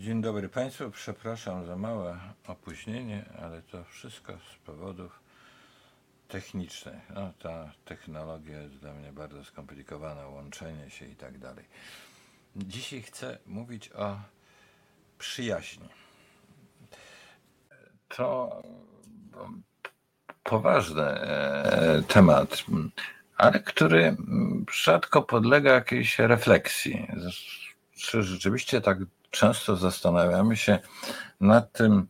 Dzień dobry Państwu. Przepraszam za małe opóźnienie, ale to wszystko z powodów technicznych. No, ta technologia jest dla mnie bardzo skomplikowana, łączenie się i tak dalej. Dzisiaj chcę mówić o przyjaźni. To poważny e, temat, ale który rzadko podlega jakiejś refleksji. Czy rzeczywiście tak często zastanawiamy się nad tym,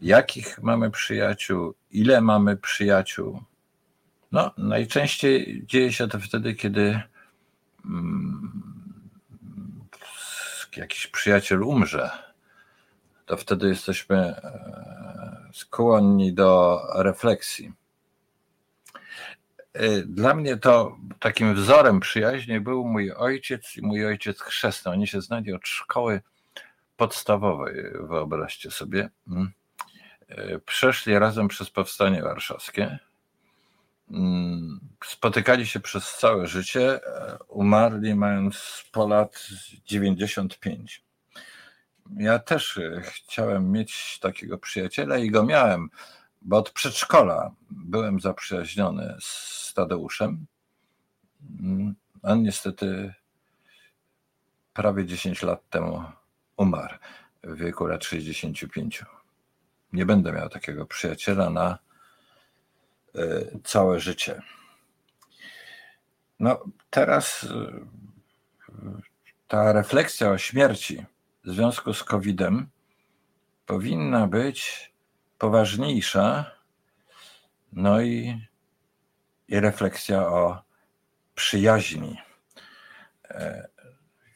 jakich mamy przyjaciół, ile mamy przyjaciół. No, najczęściej dzieje się to wtedy, kiedy mm, jakiś przyjaciel umrze. To wtedy jesteśmy e, skłonni do refleksji. E, dla mnie to takim wzorem przyjaźni był mój ojciec i mój ojciec chrzestny. Oni się znali od szkoły podstawowej, wyobraźcie sobie, mm, e, przeszli razem przez powstanie warszawskie. Mm, spotykali się przez całe życie, e, umarli mając po lat 95. Ja też e, chciałem mieć takiego przyjaciela i go miałem, bo od przedszkola byłem zaprzyjaźniony z Tadeuszem. Mm, on niestety prawie 10 lat temu umarł w wieku lat 65. Nie będę miał takiego przyjaciela na e, całe życie. No, teraz e, ta refleksja o śmierci w związku z COVID-em powinna być poważniejsza, no i, i refleksja o przyjaźni.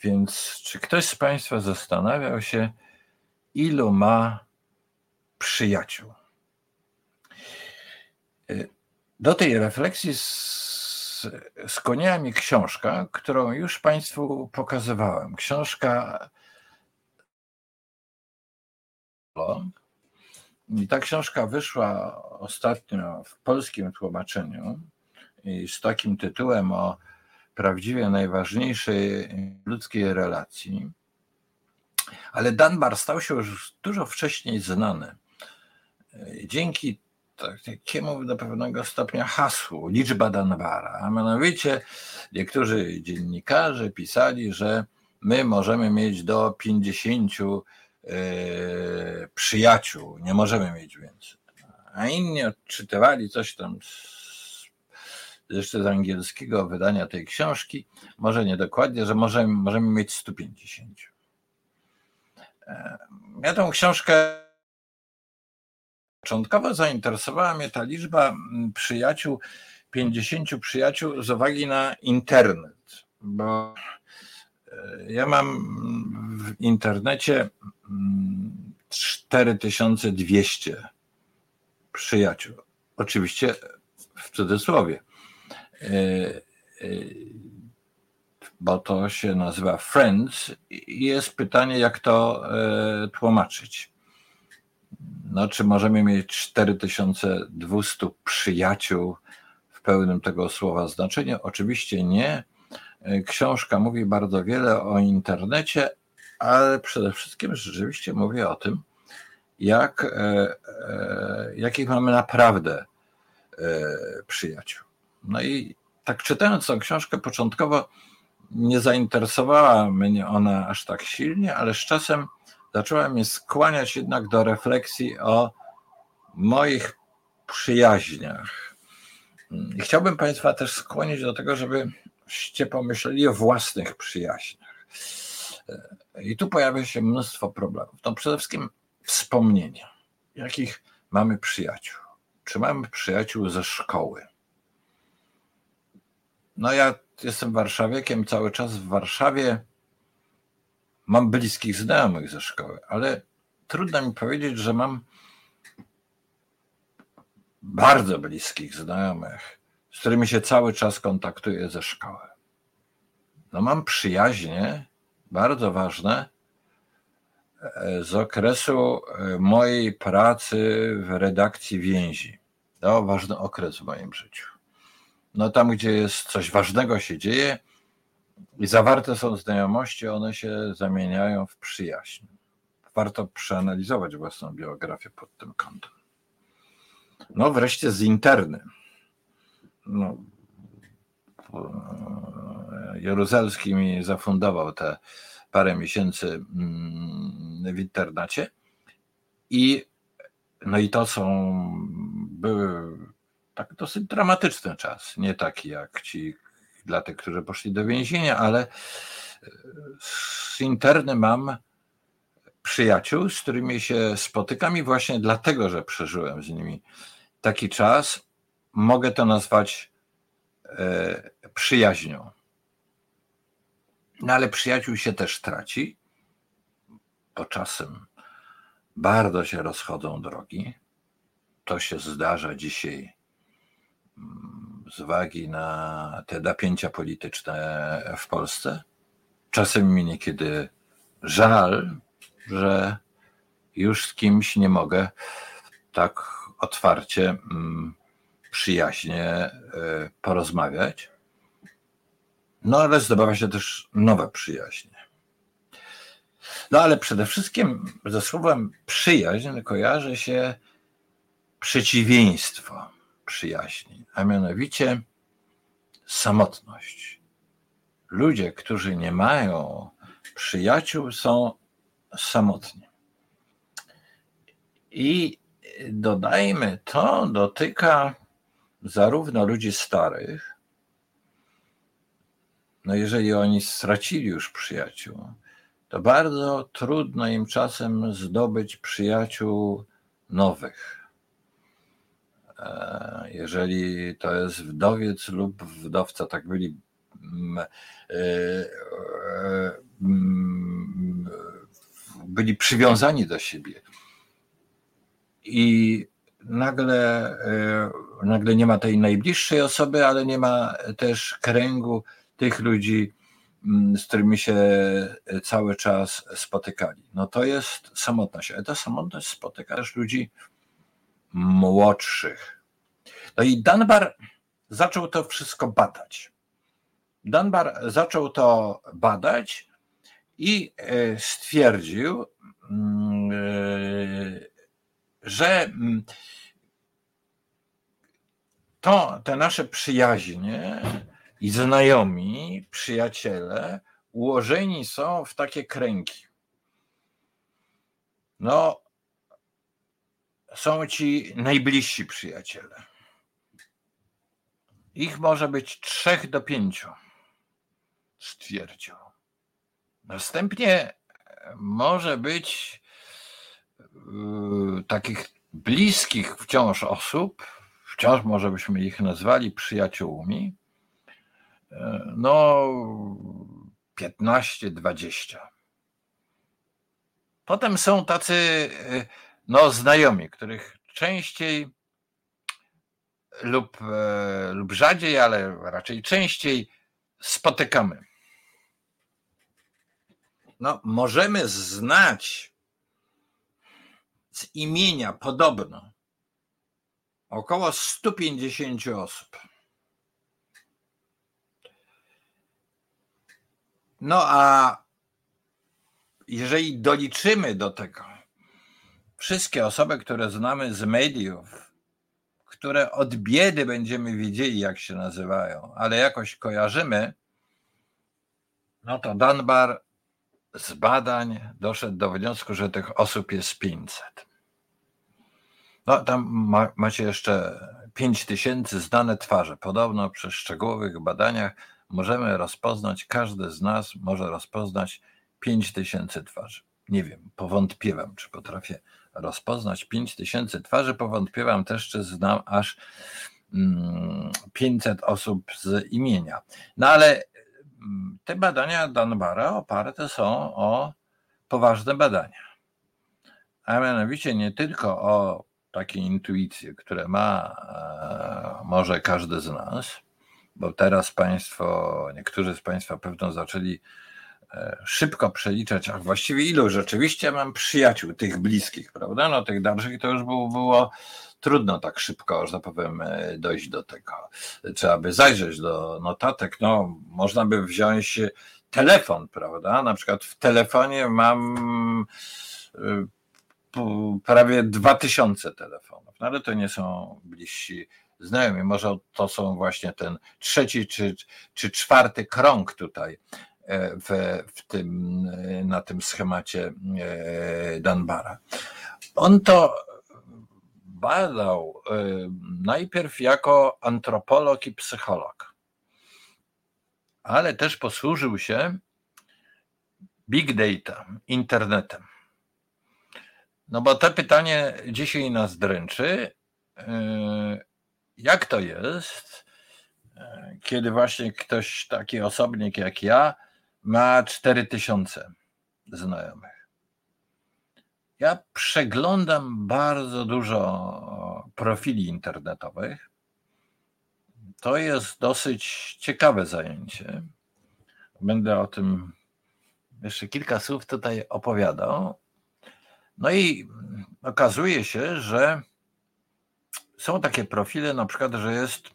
Więc czy ktoś z Państwa zastanawiał się, ilu ma przyjaciół? Y, do tej refleksji skłoniła mnie książka, którą już Państwu pokazywałem. Książka. I ta książka wyszła ostatnio w polskim tłumaczeniu z takim tytułem o prawdziwie najważniejszej ludzkiej relacji. Ale Dunbar stał się już dużo wcześniej znany. Dzięki takiemu do pewnego stopnia hasłu, liczba Dunbara, a mianowicie niektórzy dziennikarze pisali, że my możemy mieć do 50 e, przyjaciół, nie możemy mieć więcej. A inni odczytywali coś tam jeszcze z angielskiego wydania tej książki, może nie dokładnie, że możemy, możemy mieć 150. E, ja tą książkę początkowo zainteresowała mnie ta liczba przyjaciół, 50 przyjaciół z uwagi na internet, bo e, ja mam w internecie 4200 przyjaciół. Oczywiście w cudzysłowie. E, e, bo to się nazywa Friends i jest pytanie, jak to e, tłumaczyć. No, czy możemy mieć 4200 przyjaciół w pełnym tego słowa znaczeniu? Oczywiście nie. Książka mówi bardzo wiele o internecie, ale przede wszystkim rzeczywiście mówi o tym, jak, jakich mamy naprawdę przyjaciół. No i tak czytając tą książkę początkowo nie zainteresowała mnie ona aż tak silnie, ale z czasem zaczęła mnie skłaniać jednak do refleksji o moich przyjaźniach. I chciałbym Państwa też skłonić do tego, żebyście pomyśleli o własnych przyjaźniach. I tu pojawia się mnóstwo problemów. No przede wszystkim wspomnienia. Jakich mamy przyjaciół? Czy mamy przyjaciół ze szkoły? No ja jestem warszawiekiem, cały czas w Warszawie. Mam bliskich znajomych ze szkoły, ale trudno mi powiedzieć, że mam bardzo bliskich znajomych, z którymi się cały czas kontaktuję ze szkoły. No mam przyjaźnie bardzo ważne e, z okresu e, mojej pracy w redakcji więzi. To ważny okres w moim życiu no tam, gdzie jest coś ważnego się dzieje i zawarte są znajomości, one się zamieniają w przyjaźń. warto przeanalizować własną biografię pod tym kątem. No wreszcie z interny. No, Jaruzelski mi zafundował te parę miesięcy mm, w internacie i no i to są były tak dosyć dramatyczny czas, nie taki jak ci dla tych, którzy poszli do więzienia, ale z interny mam przyjaciół, z którymi się spotykam i właśnie dlatego, że przeżyłem z nimi taki czas, mogę to nazwać e, przyjaźnią. No ale przyjaciół się też traci, bo czasem bardzo się rozchodzą drogi. To się zdarza dzisiaj z uwagi na te napięcia polityczne w Polsce. Czasem mi niekiedy żal, że już z kimś nie mogę tak otwarcie, mm, przyjaźnie e, porozmawiać. No ale zdobywa się też nowe przyjaźnie. No ale przede wszystkim ze słowem przyjaźń kojarzy się przeciwieństwo przyjaźni, a mianowicie samotność. Ludzie, którzy nie mają przyjaciół, są samotni. I dodajmy, to dotyka zarówno ludzi starych, no jeżeli oni stracili już przyjaciół, to bardzo trudno im czasem zdobyć przyjaciół nowych. E, jeżeli to jest wdowiec lub wdowca, tak byli mm, e, mm, byli przywiązani do siebie. I nagle, e, nagle nie ma tej najbliższej osoby, ale nie ma też kręgu tych ludzi, mm, z którymi się cały czas spotykali. No to jest samotność, ale ta samotność spotyka też ludzi młodszych. No i Dunbar zaczął to wszystko badać. Dunbar zaczął to badać i e, stwierdził, mm, e, że mm, to te nasze przyjaźnie i znajomi, przyjaciele ułożeni są w takie kręgi. No, są ci najbliżsi przyjaciele. Ich może być trzech do pięciu, stwierdził. Następnie może być yy, takich bliskich wciąż osób, wciąż może byśmy ich nazwali przyjaciółmi, yy, no 15-20. Potem są tacy no, znajomi, których częściej lub, e, lub rzadziej, ale raczej częściej spotykamy. No, możemy znać z imienia podobno około 150 osób. No a jeżeli doliczymy do tego wszystkie osoby, które znamy z mediów, które od biedy będziemy wiedzieli, jak się nazywają, ale jakoś kojarzymy, no to Dunbar z badań doszedł do wniosku, że tych osób jest 500. No tam ma, macie jeszcze 5 tysięcy znane twarze. Podobno przy szczegółowych badaniach możemy rozpoznać, każdy z nas może rozpoznać 5 tysięcy twarzy. Nie wiem, powątpiewam, czy potrafię rozpoznać 5 tysięcy twarzy. Powątpiewam też, czy znam aż 500 mm, osób z imienia. No ale mm, te badania Danbara oparte są o poważne badania. A mianowicie nie tylko o takie intuicje, które ma e, może każdy z nas, bo teraz Państwo, niektórzy z Państwa pewno zaczęli szybko przeliczać, a właściwie ilu rzeczywiście mam przyjaciół, tych bliskich, prawda? No tych dalszych to już było, było trudno tak szybko, że tak powiem, e, dojść do tego. Trzeba by zajrzeć do notatek, no można by wziąć telefon, prawda? Na przykład w telefonie mam prawie 2000 telefonów, no ale to nie są bliżsi znajomi. Może to są właśnie ten trzeci czy, czy czwarty krąg tutaj e, w, w tym, e, na tym schemacie e, Danbara. On to badał najpierw jako antropolog i psycholog, ale też posłużył się big data, internetem. No bo to pytanie dzisiaj nas dręczy. Jak to jest, kiedy właśnie ktoś taki osobnik jak ja ma 4000 znajomych? Ja przeglądam bardzo dużo profili internetowych. To jest dosyć ciekawe zajęcie. Będę o tym jeszcze kilka słów tutaj opowiadał. No i okazuje się, że są takie profile, na przykład, że jest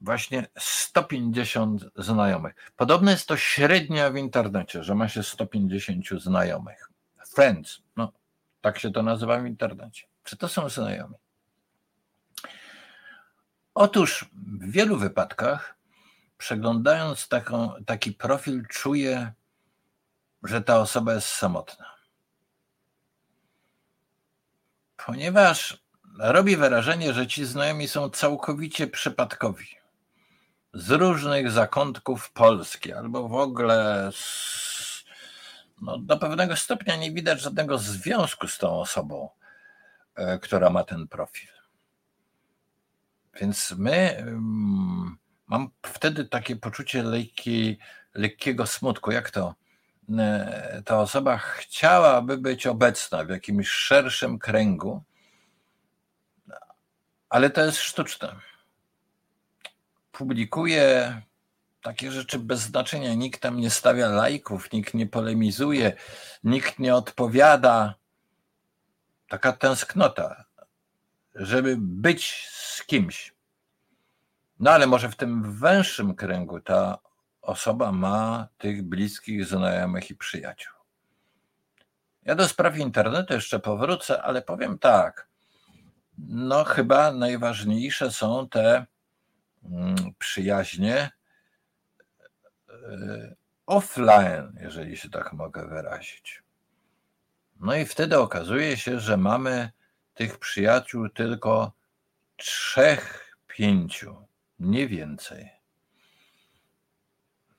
właśnie 150 znajomych. Podobno jest to średnia w internecie, że ma się 150 znajomych. Friends, no tak się to nazywa w internecie. Czy to są znajomi? Otóż w wielu wypadkach, przeglądając taką, taki profil, czuję, że ta osoba jest samotna. Ponieważ robi wrażenie, że ci znajomi są całkowicie przypadkowi. Z różnych zakątków Polski, albo w ogóle z, no, do pewnego stopnia nie widać żadnego związku z tą osobą, e, która ma ten profil. Więc my, mm, mam wtedy takie poczucie lekki, lekkiego smutku. Jak to? E, ta osoba chciałaby być obecna w jakimś szerszym kręgu, ale to jest sztuczne. Publikuje takie rzeczy bez znaczenia. Nikt tam nie stawia lajków, nikt nie polemizuje, nikt nie odpowiada. Taka tęsknota, żeby być z kimś. No ale może w tym węższym kręgu ta osoba ma tych bliskich znajomych i przyjaciół. Ja do spraw internetu jeszcze powrócę, ale powiem tak. No, chyba najważniejsze są te przyjaźnie e, offline, jeżeli się tak mogę wyrazić. No i wtedy okazuje się, że mamy tych przyjaciół tylko trzech, pięciu, nie więcej.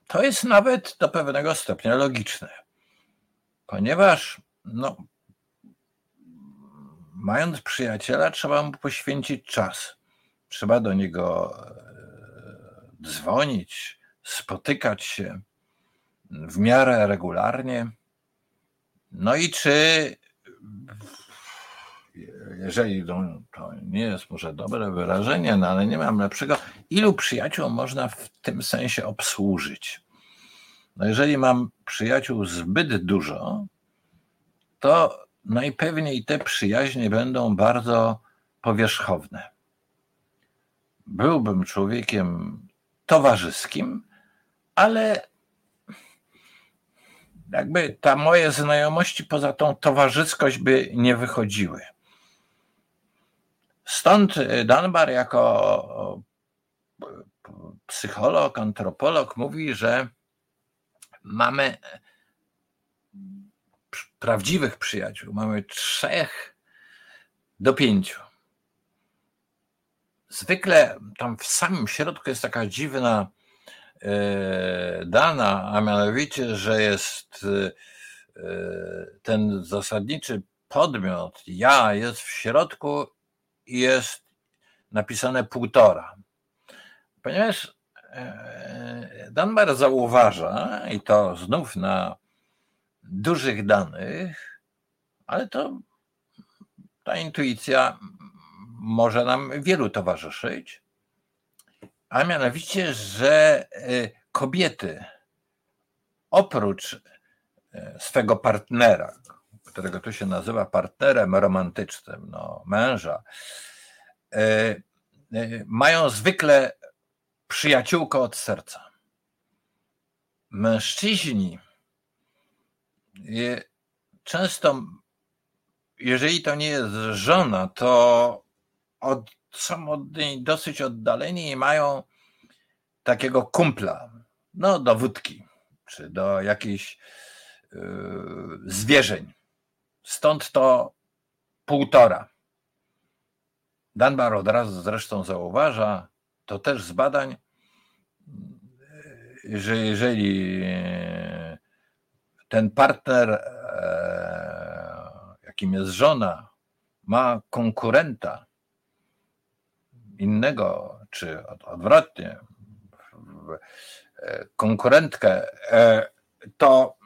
To jest nawet do pewnego stopnia logiczne, ponieważ no, mając przyjaciela, trzeba mu poświęcić czas. Trzeba do niego e, dzwonić, spotykać się w miarę regularnie. No i czy, jeżeli to nie jest może dobre wyrażenie, no ale nie mam lepszego, ilu przyjaciół można w tym sensie obsłużyć? No jeżeli mam przyjaciół zbyt dużo, to najpewniej te przyjaźnie będą bardzo powierzchowne. Byłbym człowiekiem towarzyskim, ale jakby ta moje znajomości poza tą towarzyskość by nie wychodziły. Stąd Dunbar jako psycholog, antropolog mówi, że mamy prawdziwych przyjaciół mamy trzech do pięciu. Zwykle tam w samym środku jest taka dziwna e, dana, a mianowicie, że jest e, ten zasadniczy podmiot, ja, jest w środku i jest napisane półtora. Ponieważ e, Dunbar zauważa, i to znów na dużych danych, ale to ta intuicja może nam wielu towarzyszyć, a mianowicie, że e, kobiety oprócz e, swego partnera, którego tu się nazywa partnerem romantycznym, no, męża, e, mają zwykle przyjaciółkę od serca. Mężczyźni często jeżeli to nie jest żona, to od, są od dosyć oddaleni i mają takiego kumpla, no do wódki, czy do jakichś yy, zwierzeń. Stąd to półtora. Dunbar od razu zresztą zauważa, to też z badań, że jeżeli ten partner, e, jakim jest żona, ma konkurenta innego, czy odwrotnie, konkurentkę, e, to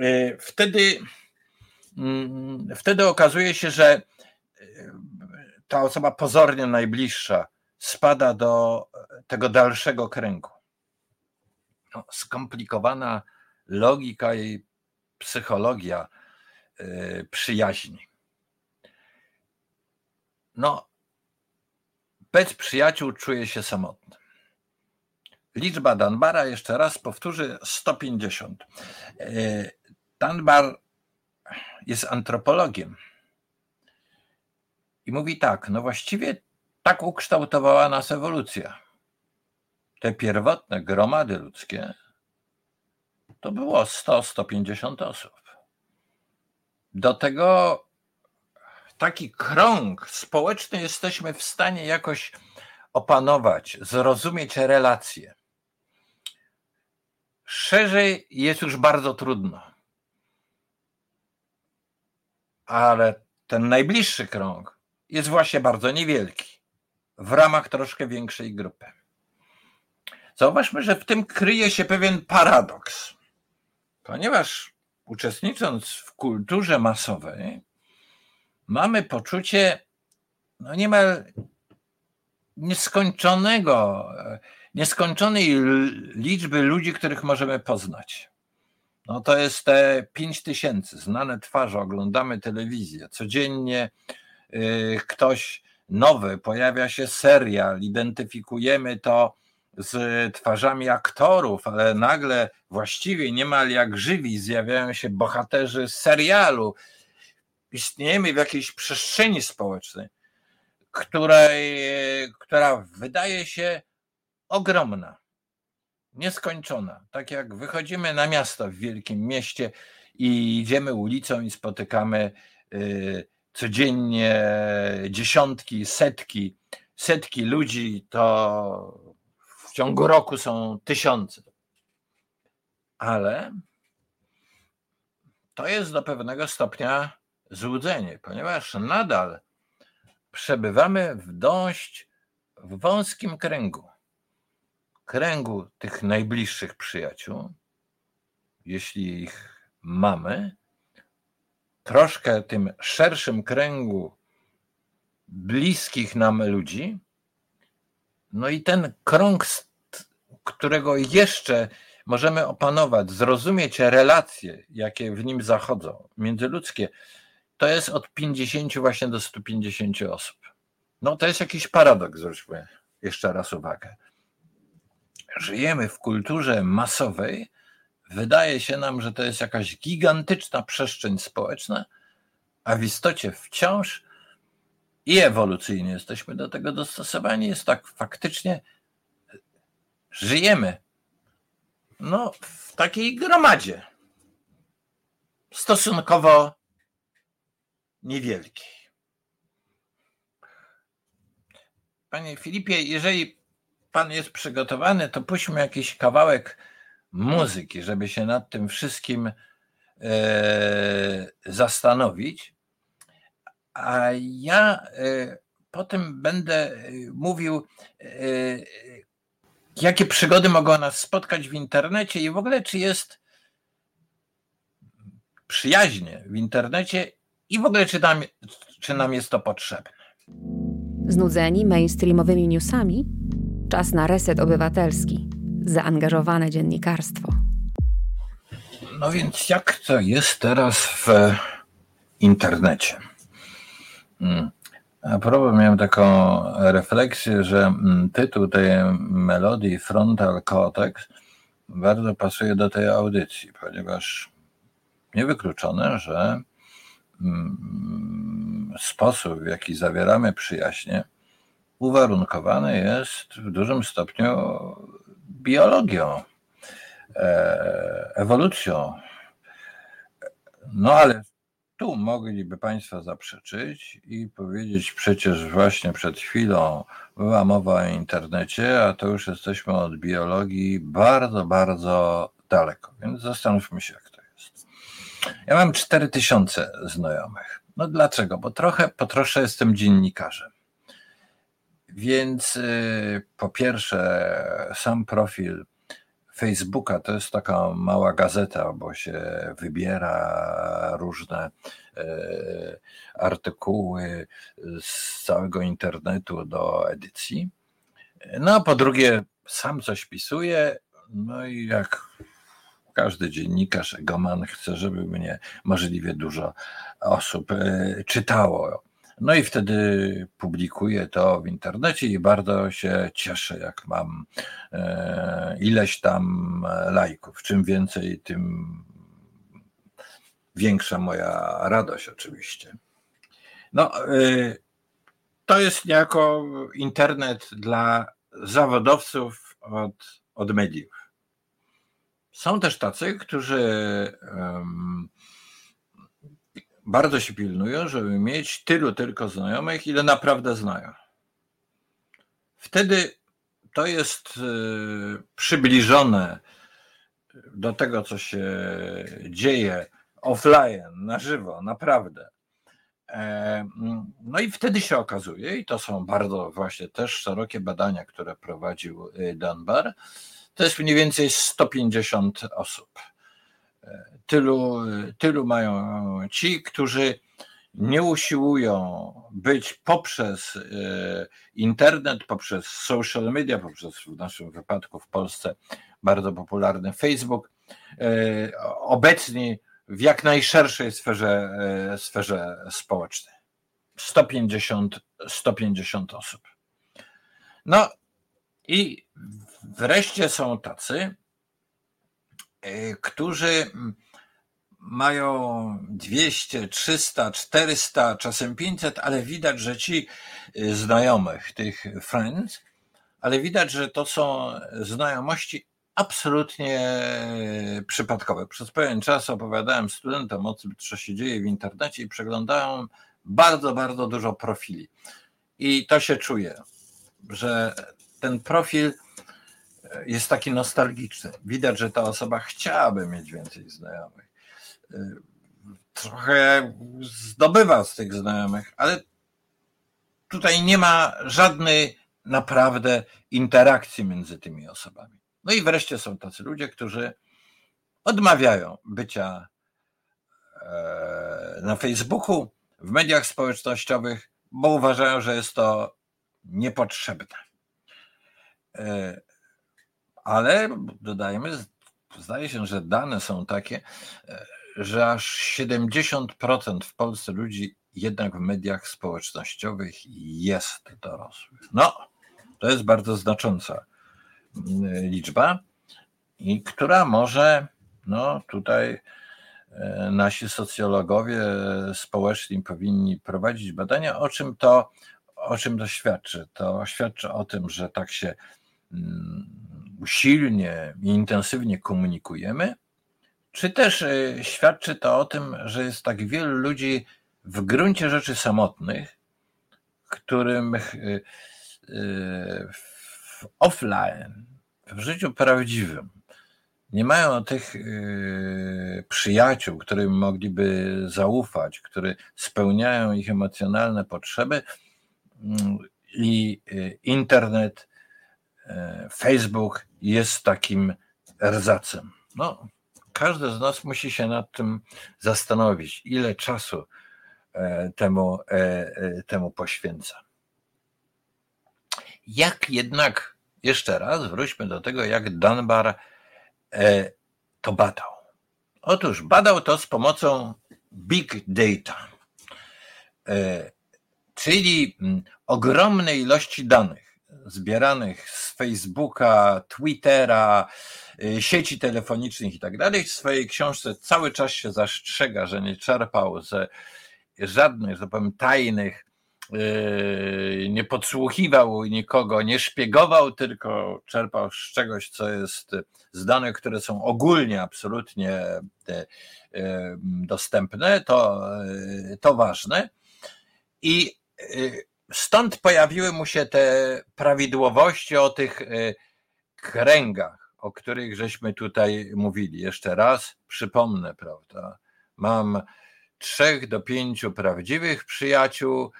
e, wtedy, mm, wtedy okazuje się, że ta osoba pozornie najbliższa spada do tego dalszego kręgu. No, skomplikowana logika i psychologia przyjaźni. No, bez przyjaciół czuje się samotny. Liczba Danbara, jeszcze raz powtórzy, 150. Y, Danbar jest antropologiem i mówi tak, no właściwie tak ukształtowała nas ewolucja. Te pierwotne gromady ludzkie to było 100-150 osób. Do tego taki krąg społeczny jesteśmy w stanie jakoś opanować, zrozumieć relacje. Szerzej jest już bardzo trudno. Ale ten najbliższy krąg jest właśnie bardzo niewielki w ramach troszkę większej grupy. Zauważmy, że w tym kryje się pewien paradoks, ponieważ uczestnicząc w kulturze masowej, mamy poczucie no niemal nieskończonego, nieskończonej liczby ludzi, których możemy poznać. No to jest te pięć tysięcy, znane twarze, oglądamy telewizję, codziennie y, ktoś nowy, pojawia się serial, identyfikujemy to z twarzami aktorów, ale nagle właściwie niemal jak żywi zjawiają się bohaterzy serialu. Istniejemy w jakiejś przestrzeni społecznej, której, która wydaje się ogromna, nieskończona. Tak jak wychodzimy na miasto w wielkim mieście i idziemy ulicą i spotykamy y, codziennie dziesiątki, setki, setki ludzi, to w ciągu roku są tysiące. Ale to jest do pewnego stopnia złudzenie, ponieważ nadal przebywamy w dość wąskim kręgu. Kręgu tych najbliższych przyjaciół, jeśli ich mamy, troszkę tym szerszym kręgu bliskich nam ludzi. No i ten krąg, którego jeszcze możemy opanować, zrozumieć relacje, jakie w nim zachodzą, międzyludzkie, to jest od 50 właśnie do 150 osób. No to jest jakiś paradoks, zwróćmy jeszcze raz uwagę. Żyjemy w kulturze masowej, Wydaje się nam, że to jest jakaś gigantyczna przestrzeń społeczna, a w istocie wciąż i ewolucyjnie jesteśmy do tego dostosowani. Jest tak faktycznie, żyjemy no, w takiej gromadzie stosunkowo niewielkiej. Panie Filipie, jeżeli pan jest przygotowany, to puśćmy jakiś kawałek muzyki, żeby się nad tym wszystkim e, zastanowić. A ja e, potem będę e, mówił, jakie przygody mogą nas spotkać w internecie i w ogóle, czy jest przyjaźnie w internecie i w ogóle, czy nam, czy nam jest to potrzebne. Znudzeni mainstreamowymi newsami? Czas na reset obywatelski zaangażowane dziennikarstwo. No więc jak to jest teraz w internecie? Hmm. A propos miałem taką refleksję, że mm, tytuł tej melodii Frontal Cortex bardzo pasuje do tej audycji, ponieważ niewykluczone, że sposób, w jaki zawieramy przyjaźnie, uwarunkowany jest w dużym stopniu biologią, e, ewolucją. No ale tu mogliby Państwo zaprzeczyć i powiedzieć, przecież właśnie przed chwilą była mowa o internecie, a to już jesteśmy od biologii bardzo, bardzo daleko. Więc zastanówmy się, jak. Ja mam 4000 znajomych. No dlaczego? Bo trochę, po trosze jestem dziennikarzem. Więc y, po pierwsze, sam profil Facebooka to jest taka mała gazeta, bo się wybiera różne e, artykuły z całego internetu do edycji. No a po drugie, sam coś pisuję, no i jak każdy dziennikarz, egoman chce, żeby mnie możliwie dużo osób e, czytało. No i wtedy publikuję to w internecie i bardzo się cieszę, jak mam e, ileś tam lajków. Czym więcej, tym większa moja radość, oczywiście. No, e, to jest niejako internet dla zawodowców od, od mediów. Są też tacy, którzy bardzo się pilnują, żeby mieć tylu tylko znajomych, ile naprawdę znają. Wtedy to jest y, przybliżone do tego, co się dzieje offline, na żywo, naprawdę. No i wtedy się okazuje, i to są bardzo właśnie też szerokie badania, które prowadził y, Dunbar, to jest mniej więcej 150 osób tylu, tylu mają ci, którzy nie usiłują być poprzez e, internet, poprzez social media, poprzez w naszym wypadku w Polsce bardzo popularny Facebook, e, obecni w jak najszerszej sferze, e, sferze społecznej. 150, 150 osób. No i wreszcie są tacy, którzy mają 200, 300, 400, czasem 500, ale widać, że ci y, znajomych, tych friends, ale widać, że to są znajomości absolutnie przypadkowe. Przez pewien czas opowiadałem studentom o tym, co się dzieje w internecie i przeglądałem bardzo, bardzo dużo profili. I to się czuje, że ten profil jest taki nostalgiczny. Widać, że ta osoba chciałaby mieć więcej znajomych trochę zdobywa z tych znajomych, ale tutaj nie ma żadnej naprawdę interakcji między tymi osobami. No i wreszcie są tacy ludzie, którzy odmawiają bycia e, na Facebooku, w mediach społecznościowych, bo uważają, że jest to niepotrzebne. Ale dodajmy, zdaje się, że dane są takie, e, że aż 70% w Polsce ludzi jednak w mediach społecznościowych jest dorosłych. No, to jest bardzo znacząca mm, liczba i która może, no tutaj e, nasi socjologowie społeczni powinni prowadzić badania, o czym to, o czym to świadczy. To świadczy o tym, że tak się usilnie i intensywnie komunikujemy, czy też e, świadczy to o tym, że jest tak wielu ludzi w gruncie rzeczy samotnych, którym e, e, w offline, w życiu prawdziwym, nie mają tych przyjaciół, którym mogliby zaufać, które spełniają ich emocjonalne potrzeby mm, i internet, Facebook jest takim rzacem. No, każdy z nas musi się nad tym zastanowić, ile czasu e, temu, e, e, temu poświęca. Jak jednak, jeszcze raz, wróćmy do tego, jak Dunbar to badał. Otóż badał to z pomocą big data, czyli mm, ogromnej ilości danych zbieranych z Facebooka, Twittera, Y, sieci telefonicznych i tak dalej. W swojej książce cały czas się zastrzega, że nie czerpał ze żadnych, że tak powiem, tajnych, yy, nie podsłuchiwał nikogo, nie szpiegował, tylko czerpał z czegoś, co jest z danych, które są ogólnie absolutnie yy, dostępne, to, to ważne. I stąd pojawiły mu się te prawidłowości o tych kręgach, o których żeśmy tutaj mówili. Jeszcze raz przypomnę, prawda? Mam trzech do pięciu prawdziwych przyjaciół,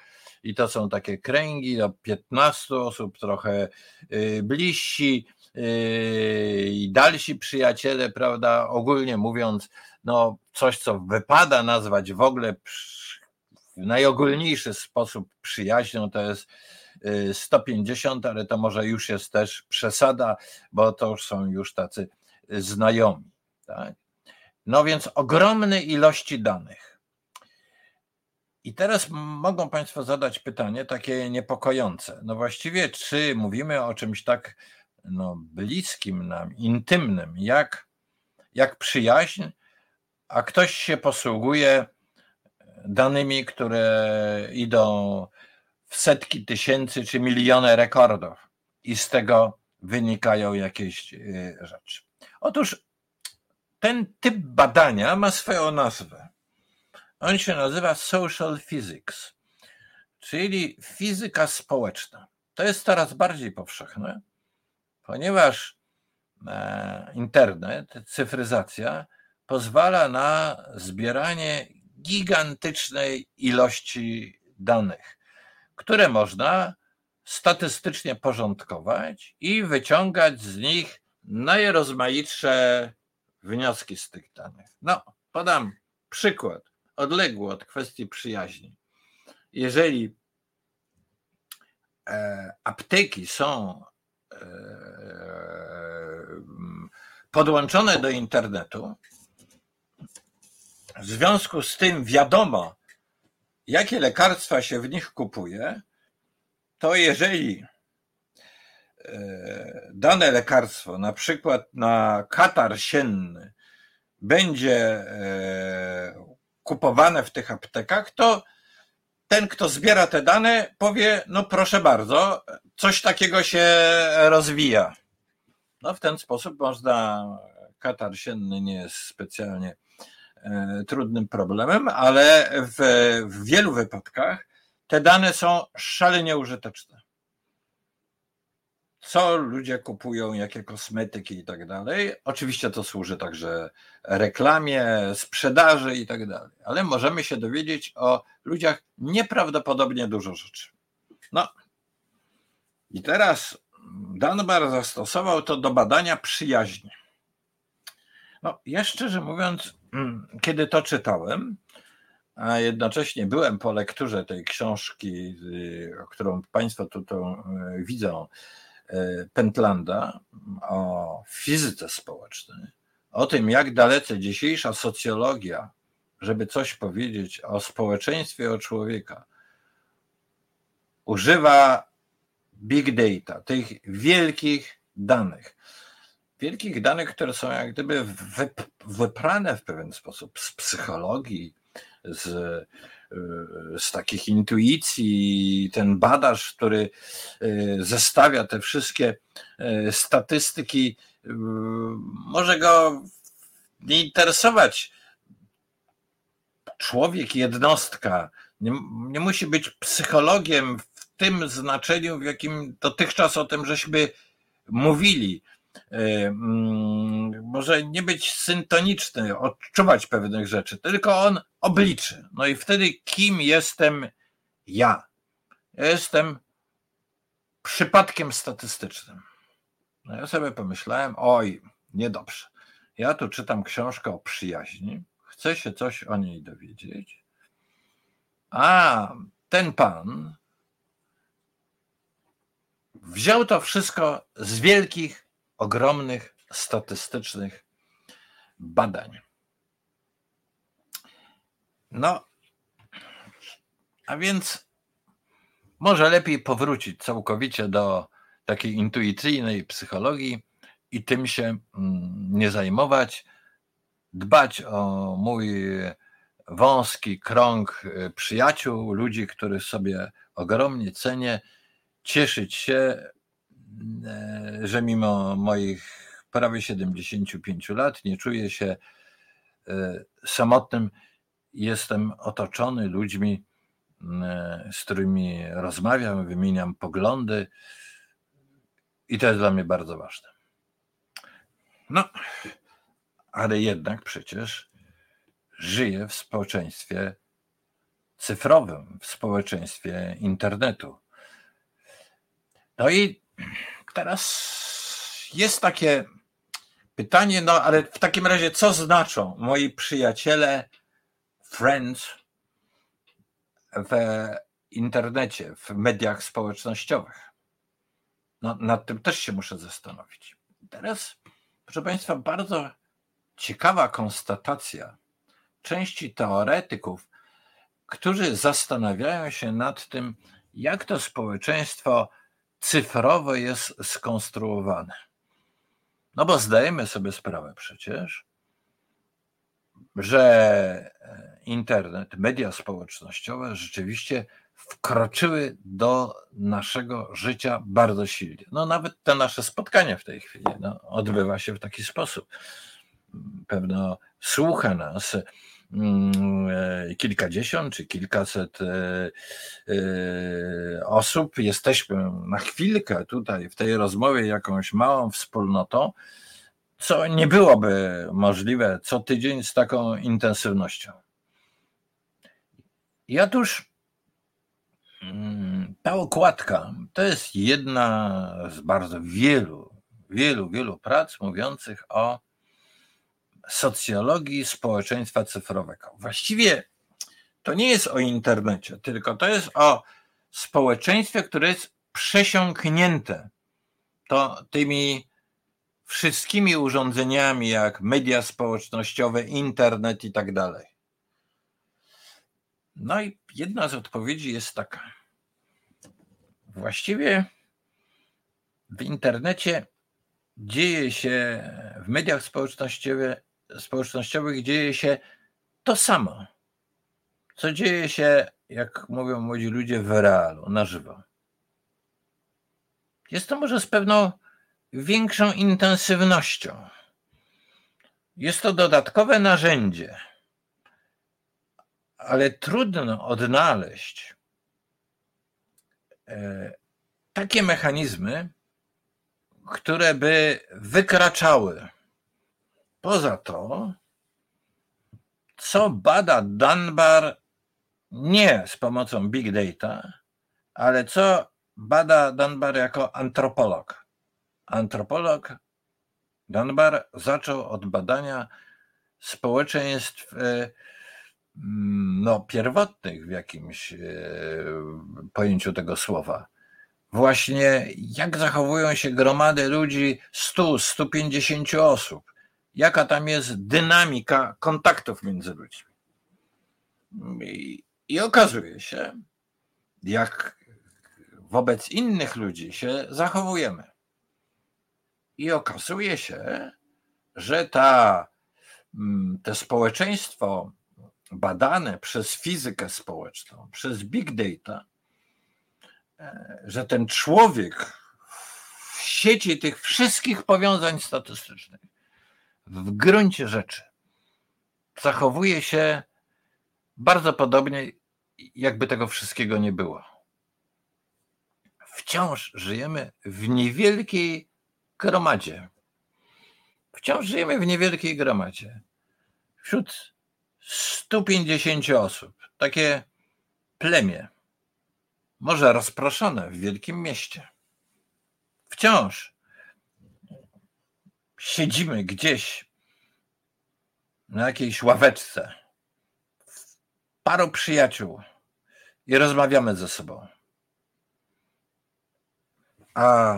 i to są takie kręgi do 15 osób, trochę y, bliżsi y, i dalsi przyjaciele, prawda? Ogólnie mówiąc, no coś, co wypada nazwać w ogóle najogólniejszy sposób przyjaźnią, to jest 150, y, ale to może już jest też przesada, bo to są już tacy znajomi. Tak? No więc ogromne ilości danych. I teraz mogą Państwo zadać pytanie takie niepokojące. No właściwie, czy mówimy o czymś tak no, bliskim nam, intymnym, jak, jak przyjaźń, a ktoś się posługuje danymi, które idą w setki tysięcy czy miliony rekordów i z tego wynikają jakieś y, rzeczy. Otóż ten typ badania ma swoją nazwę. On się nazywa social physics, czyli fizyka społeczna. To jest coraz bardziej powszechne, ponieważ e, internet, cyfryzacja pozwala na zbieranie gigantycznej ilości danych, które można statystycznie porządkować i wyciągać z nich najrozmaitsze wnioski z tych danych. No, podam przykład odległy od kwestii przyjaźni. Jeżeli e, apteki są e, podłączone do internetu, w związku z tym wiadomo, jakie lekarstwa się w nich kupuje, to jeżeli e, dane lekarstwo, na przykład na katar sienny, będzie kupowane w tych aptekach, to ten, kto zbiera te dane, powie: No, proszę bardzo, coś takiego się rozwija. No, w ten sposób można. Katar sienny nie jest specjalnie e, trudnym problemem, ale w, w wielu wypadkach te dane są szalenie użyteczne co ludzie kupują, jakie kosmetyki i tak dalej. Oczywiście to służy także reklamie, sprzedaży i tak dalej, ale możemy się dowiedzieć o ludziach nieprawdopodobnie dużo rzeczy. No i teraz Danbar zastosował to do badania przyjaźni. No, ja szczerze mówiąc, kiedy to czytałem, a jednocześnie byłem po lekturze tej książki, y, którą Państwo tutaj y, widzą, E, Pentlanda o fizyce społecznej, o tym, jak dalece dzisiejsza socjologia, żeby coś powiedzieć o społeczeństwie, o człowieka, używa big data, tych wielkich danych. Wielkich danych, które są jak gdyby wyprane w pewien sposób z psychologii, z Y, z takich intuicji, ten badacz, który y, zestawia te wszystkie y, statystyki, może go nie interesować człowiek, jednostka. Nie, nie musi być psychologiem w tym znaczeniu, w jakim dotychczas o tym żeśmy mówili. E, mm, może nie być syntoniczny, odczuwać pewnych rzeczy, tylko on obliczy. No i wtedy kim jestem ja? Ja jestem przypadkiem statystycznym. No ja sobie pomyślałem, oj, niedobrze. Ja tu czytam książkę o przyjaźni, chcę się coś o niej dowiedzieć, a ten pan wziął to wszystko z wielkich ogromnych statystycznych badań. No, a więc może lepiej powrócić całkowicie do takiej intuicyjnej psychologii i tym się mm, nie zajmować, dbać o mój wąski krąg e, przyjaciół, ludzi, których sobie ogromnie cenię, cieszyć się, że mimo moich prawie 75 lat nie czuję się samotnym. Jestem otoczony ludźmi, z którymi rozmawiam, wymieniam poglądy i to jest dla mnie bardzo ważne. No, ale jednak przecież żyję w społeczeństwie cyfrowym, w społeczeństwie internetu. No i teraz jest takie pytanie, no ale w takim razie, co znaczą moi przyjaciele, friends w internecie, w mediach społecznościowych? No, nad tym też się muszę zastanowić. Teraz, proszę Państwa, bardzo ciekawa konstatacja części teoretyków, którzy zastanawiają się nad tym, jak to społeczeństwo cyfrowe jest skonstruowane. No bo zdajemy sobie sprawę przecież, że internet, media społecznościowe rzeczywiście wkroczyły do naszego życia bardzo silnie. No nawet te nasze spotkanie w tej chwili no, odbywa się w taki sposób. Pewno słucha nas e, kilkadziesiąt czy kilkaset e, e, osób. Jesteśmy na chwilkę tutaj w tej rozmowie jakąś małą wspólnotą, co nie byłoby możliwe co tydzień z taką intensywnością. I otóż Mm, ta okładka to jest jedna z bardzo wielu, wielu, wielu prac mówiących o socjologii społeczeństwa cyfrowego. Właściwie to nie jest o internecie, tylko to jest o społeczeństwie, które jest przesiąknięte to tymi wszystkimi urządzeniami, jak media społecznościowe, internet i tak dalej. No i jedna z odpowiedzi jest taka. Właściwie w internecie dzieje się, w mediach społecznościowych, społecznościowych dzieje się to samo, co dzieje się, jak mówią młodzi ludzie, w realu, na żywo. Jest to może z pewną większą intensywnością. Jest to dodatkowe narzędzie ale trudno odnaleźć e, takie mechanizmy, które by wykraczały poza to, co bada Dunbar nie z pomocą big data, ale co bada Dunbar jako antropolog. Antropolog Dunbar zaczął od badania społeczeństw e, no, pierwotnych w jakimś e, pojęciu tego słowa. Właśnie jak zachowują się gromady ludzi 100, 150 osób, jaka tam jest dynamika kontaktów między ludźmi. I, i okazuje się, jak wobec innych ludzi się zachowujemy. I okazuje się, że ta, mm, to społeczeństwo badane przez fizykę społeczną, przez big data, e, że ten człowiek w sieci tych wszystkich powiązań statystycznych w gruncie rzeczy zachowuje się bardzo podobnie, jakby tego wszystkiego nie było. Wciąż żyjemy w niewielkiej gromadzie. Wciąż żyjemy w niewielkiej gromadzie. Wśród 150 osób. Takie plemię. Może rozproszone w wielkim mieście. Wciąż siedzimy gdzieś na jakiejś ławeczce, paru przyjaciół i rozmawiamy ze sobą. A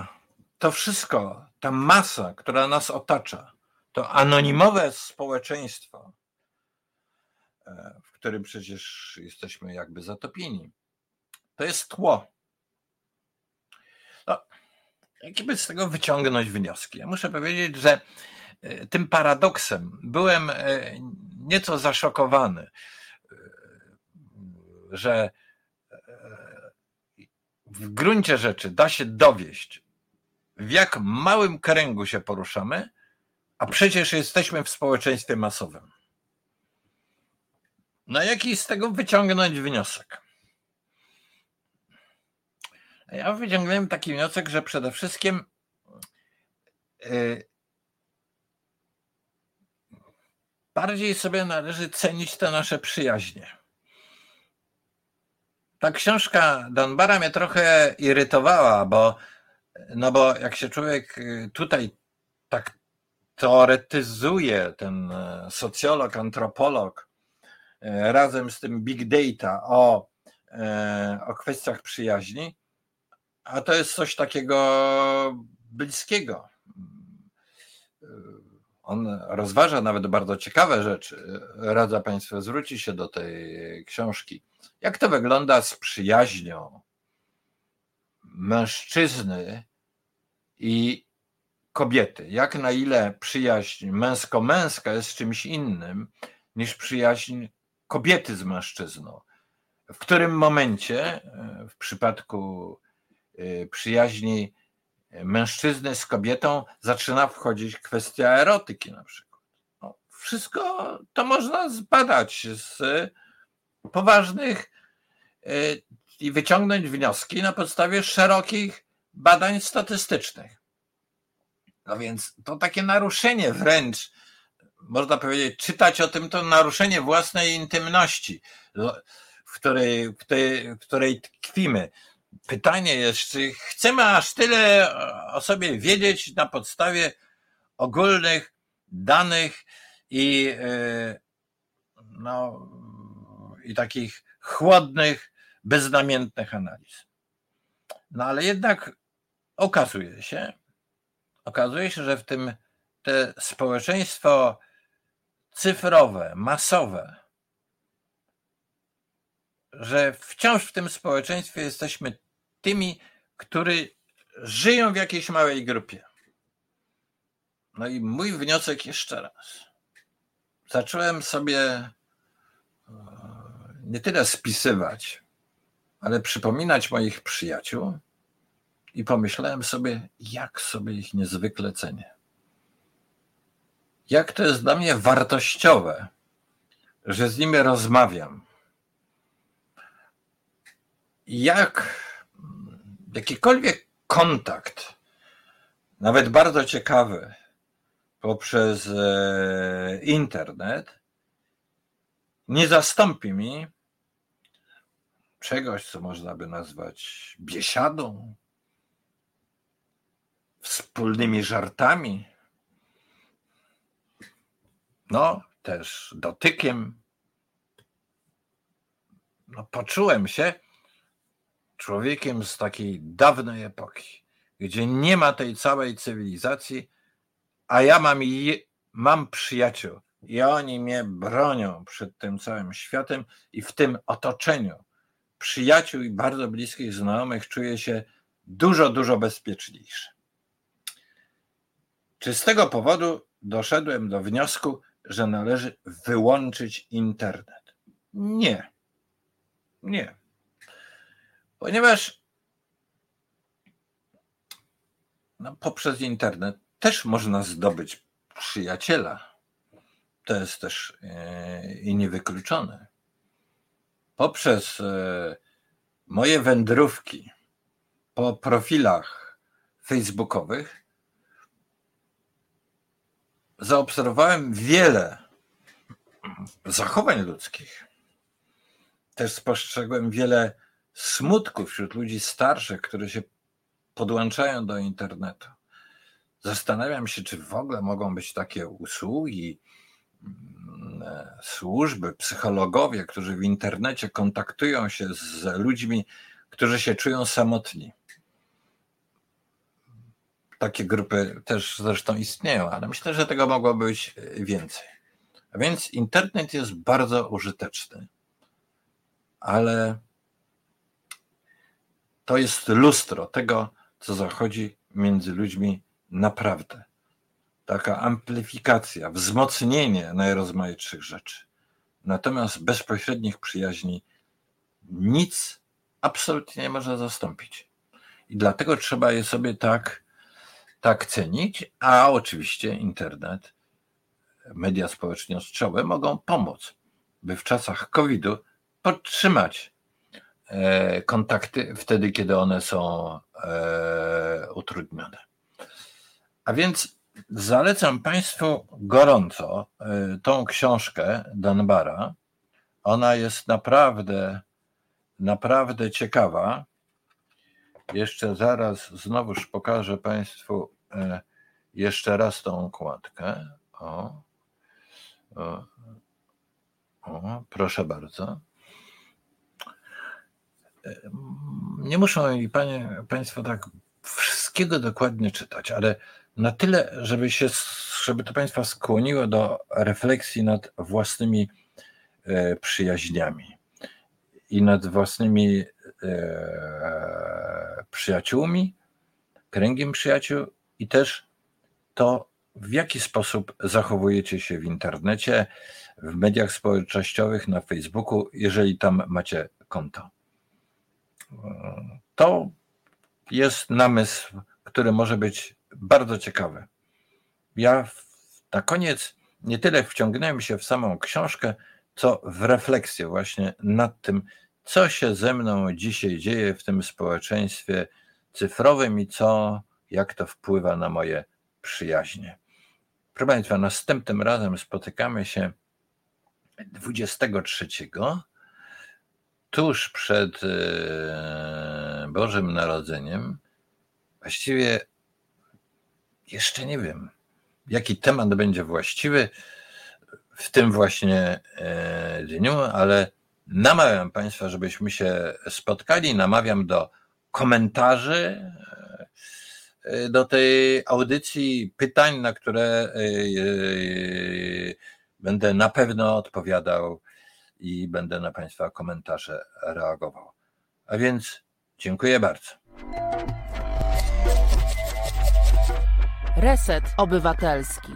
to wszystko, ta masa, która nas otacza, to anonimowe społeczeństwo, E, w którym przecież jesteśmy jakby zatopieni. To jest tło. No, jakie by z tego wyciągnąć wnioski? Ja muszę powiedzieć, że e, tym paradoksem byłem e, nieco zaszokowany że e, w gruncie rzeczy da się dowieść, w jak małym kręgu się poruszamy, a przecież jesteśmy w społeczeństwie masowym. No jaki z tego wyciągnąć wniosek? Ja wyciągnąłem taki wniosek, że przede wszystkim yy, bardziej sobie należy cenić te nasze przyjaźnie. Ta książka Donbara mnie trochę irytowała, bo, no bo jak się człowiek y, tutaj tak teoretyzuje, ten e, socjolog, antropolog, e, razem z tym big data o, e, o kwestiach przyjaźni, a to jest coś takiego bliskiego on rozważa nawet bardzo ciekawe rzeczy. Radzę Państwu zwrócić się do tej książki. Jak to wygląda z przyjaźnią mężczyzny i kobiety? Jak na ile przyjaźń męsko-męska jest czymś innym niż przyjaźń kobiety z mężczyzną? W którym momencie w przypadku przyjaźni mężczyzny z kobietą zaczyna wchodzić kwestia erotyki na przykład. No, wszystko to można zbadać z poważnych y, i wyciągnąć wnioski na podstawie szerokich badań statystycznych. No więc to takie naruszenie wręcz, można powiedzieć, czytać o tym to naruszenie własnej intymności, w której, w której, w której tkwimy. Pytanie jest, czy chcemy aż tyle o sobie wiedzieć na podstawie ogólnych danych i, e, no, i takich chłodnych, beznamiętnych analiz. No ale jednak okazuje się, okazuje się, że w tym te społeczeństwo cyfrowe, masowe, że wciąż w tym społeczeństwie jesteśmy tymi, którzy żyją w jakiejś małej grupie. No i mój wniosek jeszcze raz. Zacząłem sobie e, nie tyle spisywać, ale przypominać moich przyjaciół i pomyślałem sobie, jak sobie ich niezwykle cenię. Jak to jest dla mnie wartościowe, że z nimi rozmawiam. Jak jakikolwiek kontakt, nawet bardzo ciekawy, poprzez e, internet, nie zastąpi mi czegoś, co można by nazwać biesiadą, wspólnymi żartami, no też dotykiem. No, poczułem się człowiekiem z takiej dawnej epoki, gdzie nie ma tej całej cywilizacji, a ja mam, je, mam przyjaciół i oni mnie bronią przed tym całym światem i w tym otoczeniu przyjaciół i bardzo bliskich znajomych czuję się dużo, dużo bezpieczniejszy. Czy z tego powodu doszedłem do wniosku, że należy wyłączyć internet? Nie. Nie ponieważ no, poprzez internet też można zdobyć przyjaciela. To jest też e, i niewykluczone. Poprzez e, moje wędrówki po profilach facebookowych zaobserwowałem wiele zachowań ludzkich. Też spostrzegłem wiele smutku wśród ludzi starszych, którzy się podłączają do internetu. Zastanawiam się, czy w ogóle mogą być takie usługi, mm, służby, psychologowie, którzy w internecie kontaktują się z ludźmi, którzy się czują samotni. Takie grupy też zresztą istnieją, ale myślę, że tego mogło być więcej. A więc internet jest bardzo użyteczny, ale to jest lustro tego, co zachodzi między ludźmi naprawdę. Taka amplifikacja, wzmocnienie najrozmaitszych rzeczy. Natomiast bezpośrednich przyjaźni nic absolutnie nie może zastąpić. I dlatego trzeba je sobie tak, tak cenić, a oczywiście internet, media społecznościowe mogą pomóc, by w czasach COVID-u podtrzymać kontakty wtedy, kiedy one są e, utrudnione. A więc zalecam Państwu gorąco e, tą książkę Danbara. Ona jest naprawdę, naprawdę ciekawa. Jeszcze zaraz znowuż pokażę Państwu jeszcze raz tą okładkę. O, o, o proszę bardzo nie muszą panie, Państwo tak wszystkiego dokładnie czytać, ale na tyle, żeby się, żeby to Państwa skłoniło do refleksji nad własnymi e, przyjaźniami i nad własnymi e, przyjaciółmi, kręgiem przyjaciół i też to, w jaki sposób zachowujecie się w internecie, w mediach społecznościowych, na Facebooku, jeżeli tam macie konto. To jest namysł, który może być bardzo ciekawy. Ja na koniec nie tyle wciągnąłem się w samą książkę, co w refleksję właśnie nad tym, co się ze mną dzisiaj dzieje w tym społeczeństwie cyfrowym i co, jak to wpływa na moje przyjaźnie. Proszę Państwa, następnym razem spotykamy się 23 tuż przed e, Bożym Narodzeniem, właściwie jeszcze nie wiem, jaki temat będzie właściwy w tym właśnie e, dniu, ale namawiam Państwa, żebyśmy się spotkali. Namawiam do komentarzy e, do tej audycji, pytań, na które będę na pewno odpowiadał i będę na Państwa komentarze reagował. A więc dziękuję bardzo. Reset Obywatelski.